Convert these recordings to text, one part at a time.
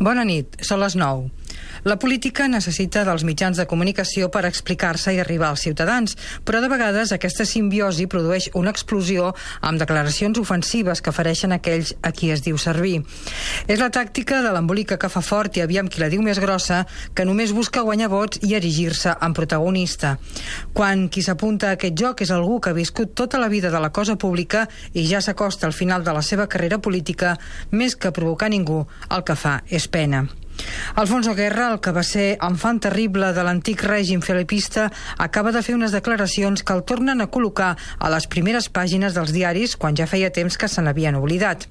Bona nit, són les 9. La política necessita dels mitjans de comunicació per explicar-se i arribar als ciutadans, però de vegades aquesta simbiosi produeix una explosió amb declaracions ofensives que fareixen aquells a qui es diu servir. És la tàctica de l'embolica que fa fort i aviam qui la diu més grossa, que només busca guanyar vots i erigir-se en protagonista. Quan qui s'apunta a aquest joc és algú que ha viscut tota la vida de la cosa pública i ja s'acosta al final de la seva carrera política, més que provocar ningú, el que fa és pena. Alfonso Guerra, el que va ser enfant terrible de l'antic règim filipista, acaba de fer unes declaracions que el tornen a col·locar a les primeres pàgines dels diaris quan ja feia temps que se n'havien oblidat.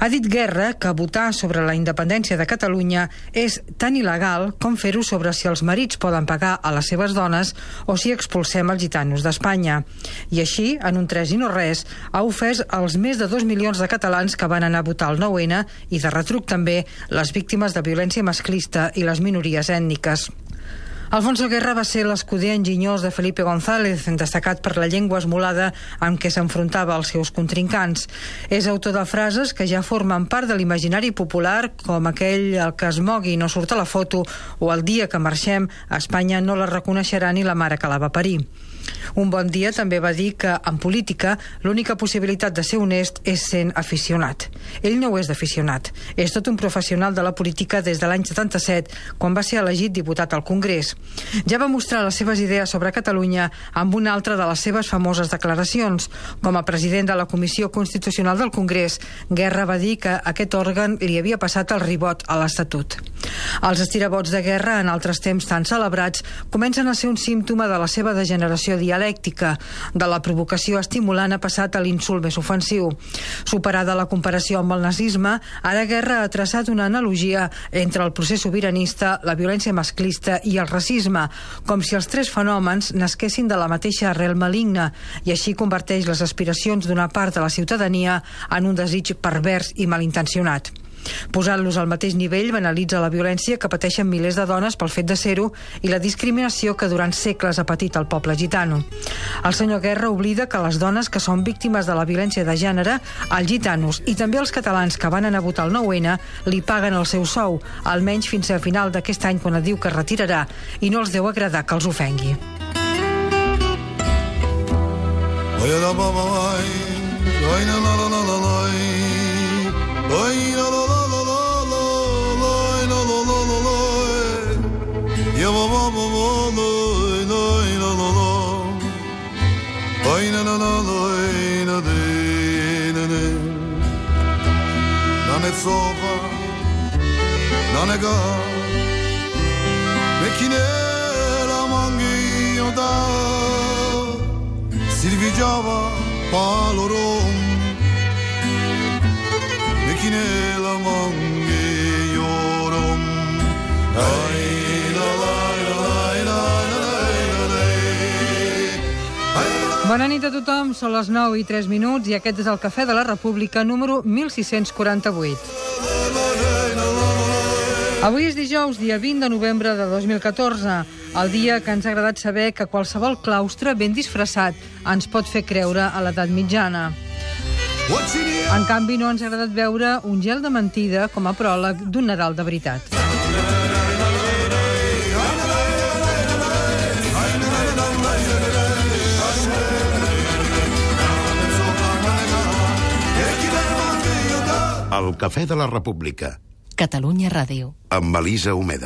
Ha dit Guerra que votar sobre la independència de Catalunya és tan il·legal com fer-ho sobre si els marits poden pagar a les seves dones o si expulsem els gitanos d'Espanya. I així, en un tres i no res, ha ofès els més de dos milions de catalans que van anar a votar el 9-N i de retruc també les víctimes de violència violència masclista i les minories ètniques. Alfonso Guerra va ser l'escuder enginyós de Felipe González, destacat per la llengua esmolada amb què s'enfrontava als seus contrincants. És autor de frases que ja formen part de l'imaginari popular, com aquell el que es mogui no surt a la foto o el dia que marxem a Espanya no la reconeixerà ni la mare que la va parir. Un bon dia també va dir que, en política, l'única possibilitat de ser honest és sent aficionat. Ell no ho és d'aficionat. És tot un professional de la política des de l'any 77, quan va ser elegit diputat al Congrés. Ja va mostrar les seves idees sobre Catalunya amb una altra de les seves famoses declaracions. Com a president de la Comissió Constitucional del Congrés, Guerra va dir que aquest òrgan li havia passat el ribot a l'Estatut. Els estirabots de guerra, en altres temps tan celebrats, comencen a ser un símptoma de la seva degeneració dialèctica. De la provocació estimulant ha passat a l'insult més ofensiu. Superada la comparació amb el nazisme, ara Guerra ha traçat una analogia entre el procés sobiranista, la violència masclista i el racisme, com si els tres fenòmens nasquessin de la mateixa arrel maligna, i així converteix les aspiracions d'una part de la ciutadania en un desig pervers i malintencionat. Posant-los al mateix nivell banalitza la violència que pateixen milers de dones pel fet de ser-ho i la discriminació que durant segles ha patit el poble gitano. El senyor Guerra oblida que les dones que són víctimes de la violència de gènere, els gitanos i també els catalans que van anar a votar el 9-N li paguen el seu sou, almenys fins a final d'aquest any quan diu que es retirarà i no els deu agradar que els ofengui. Oy la la la la la la sova nanega mekine ramangi yoda silvijava palorom mekine ramangi yorum ay la la Bona nit a tothom, són les 9 i 3 minuts i aquest és el Cafè de la República número 1648. Avui és dijous, dia 20 de novembre de 2014, el dia que ens ha agradat saber que qualsevol claustre ben disfressat ens pot fer creure a l'edat mitjana. En canvi, no ens ha agradat veure un gel de mentida com a pròleg d'un Nadal de veritat. El Cafè de la República, Catalunya Ràdio. amb Elisa Homeda.